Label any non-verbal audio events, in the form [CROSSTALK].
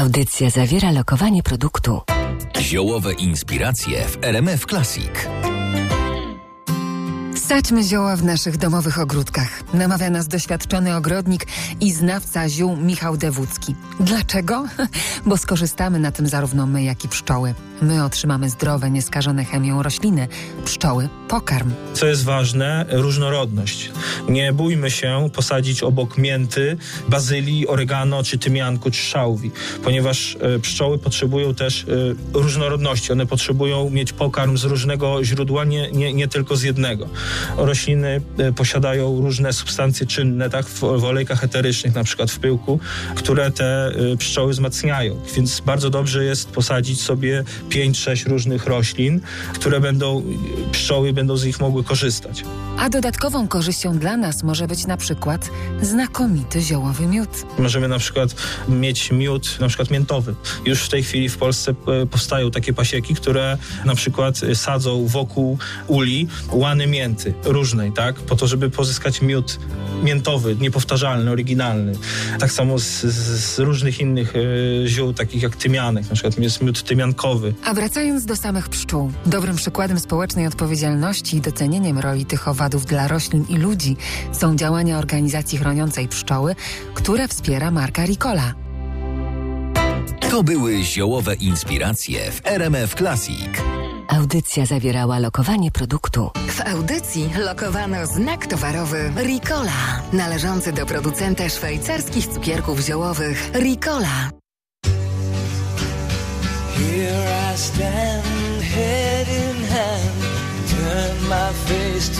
Audycja zawiera lokowanie produktu. Ziołowe inspiracje w RMF Classic. Sadźmy zioła w naszych domowych ogródkach. Namawia nas doświadczony ogrodnik i znawca ziół Michał Dewódzki. Dlaczego? [LAUGHS] Bo skorzystamy na tym zarówno my, jak i pszczoły. My otrzymamy zdrowe, nieskażone chemią rośliny, pszczoły pokarm. Co jest ważne, różnorodność. Nie bójmy się posadzić obok mięty, bazylii, oregano, czy tymianku, czy szałwi, ponieważ e, pszczoły potrzebują też e, różnorodności. One potrzebują mieć pokarm z różnego źródła, nie, nie, nie tylko z jednego. Rośliny e, posiadają różne substancje czynne, tak, w, w olejkach eterycznych, na przykład w pyłku, które te e, pszczoły wzmacniają. Więc bardzo dobrze jest posadzić sobie 5-6 różnych roślin, które będą, pszczoły będą z nich mogły korzystać. A dodatkową korzyścią dla nas może być na przykład znakomity ziołowy miód. Możemy na przykład mieć miód, na przykład miętowy. Już w tej chwili w Polsce e, powstają takie pasieki, które na przykład sadzą wokół uli łany mięty różnej, tak? Po to, żeby pozyskać miód miętowy, niepowtarzalny, oryginalny. Tak samo z, z, różnych innych e, ziół, takich jak tymianek, na przykład jest miód tymiankowy. A wracając do samych pszczół, dobrym przykładem społecznej odpowiedzialności i docenieniem roli tych owadów dla roślin i ludzi są działania organizacji chroniącej pszczoły, które wspiera marka Ricola. To były ziołowe inspiracje w RMF Classic. Audycja zawierała lokowanie produktu. W audycji lokowano znak towarowy Ricola, należący do producenta szwajcarskich cukierków ziołowych Ricola. Here I stand, head in hand, turn my face